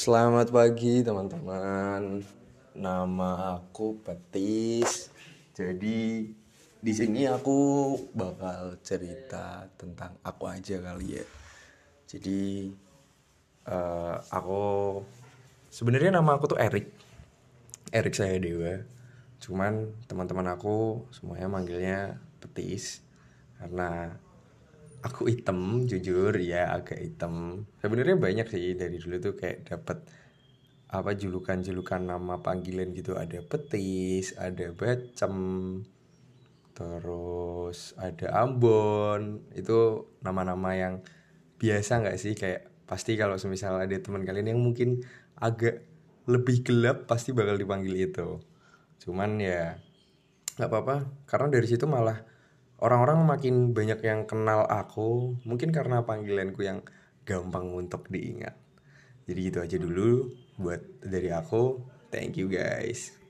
Selamat pagi teman-teman. Nama aku Petis. Jadi di sini aku bakal cerita tentang aku aja kali ya. Jadi eh, aku sebenarnya nama aku tuh Erik. Erik saya Dewa. Cuman teman-teman aku semuanya manggilnya Petis karena aku hitam jujur ya agak hitam. Sebenarnya banyak sih dari dulu tuh kayak dapat apa julukan-julukan nama panggilan gitu. Ada petis ada bacem terus ada ambon. Itu nama-nama yang biasa nggak sih? Kayak pasti kalau semisal ada teman kalian yang mungkin agak lebih gelap pasti bakal dipanggil itu. Cuman ya nggak apa-apa. Karena dari situ malah orang-orang makin banyak yang kenal aku mungkin karena panggilanku yang gampang untuk diingat. Jadi gitu aja dulu buat dari aku. Thank you guys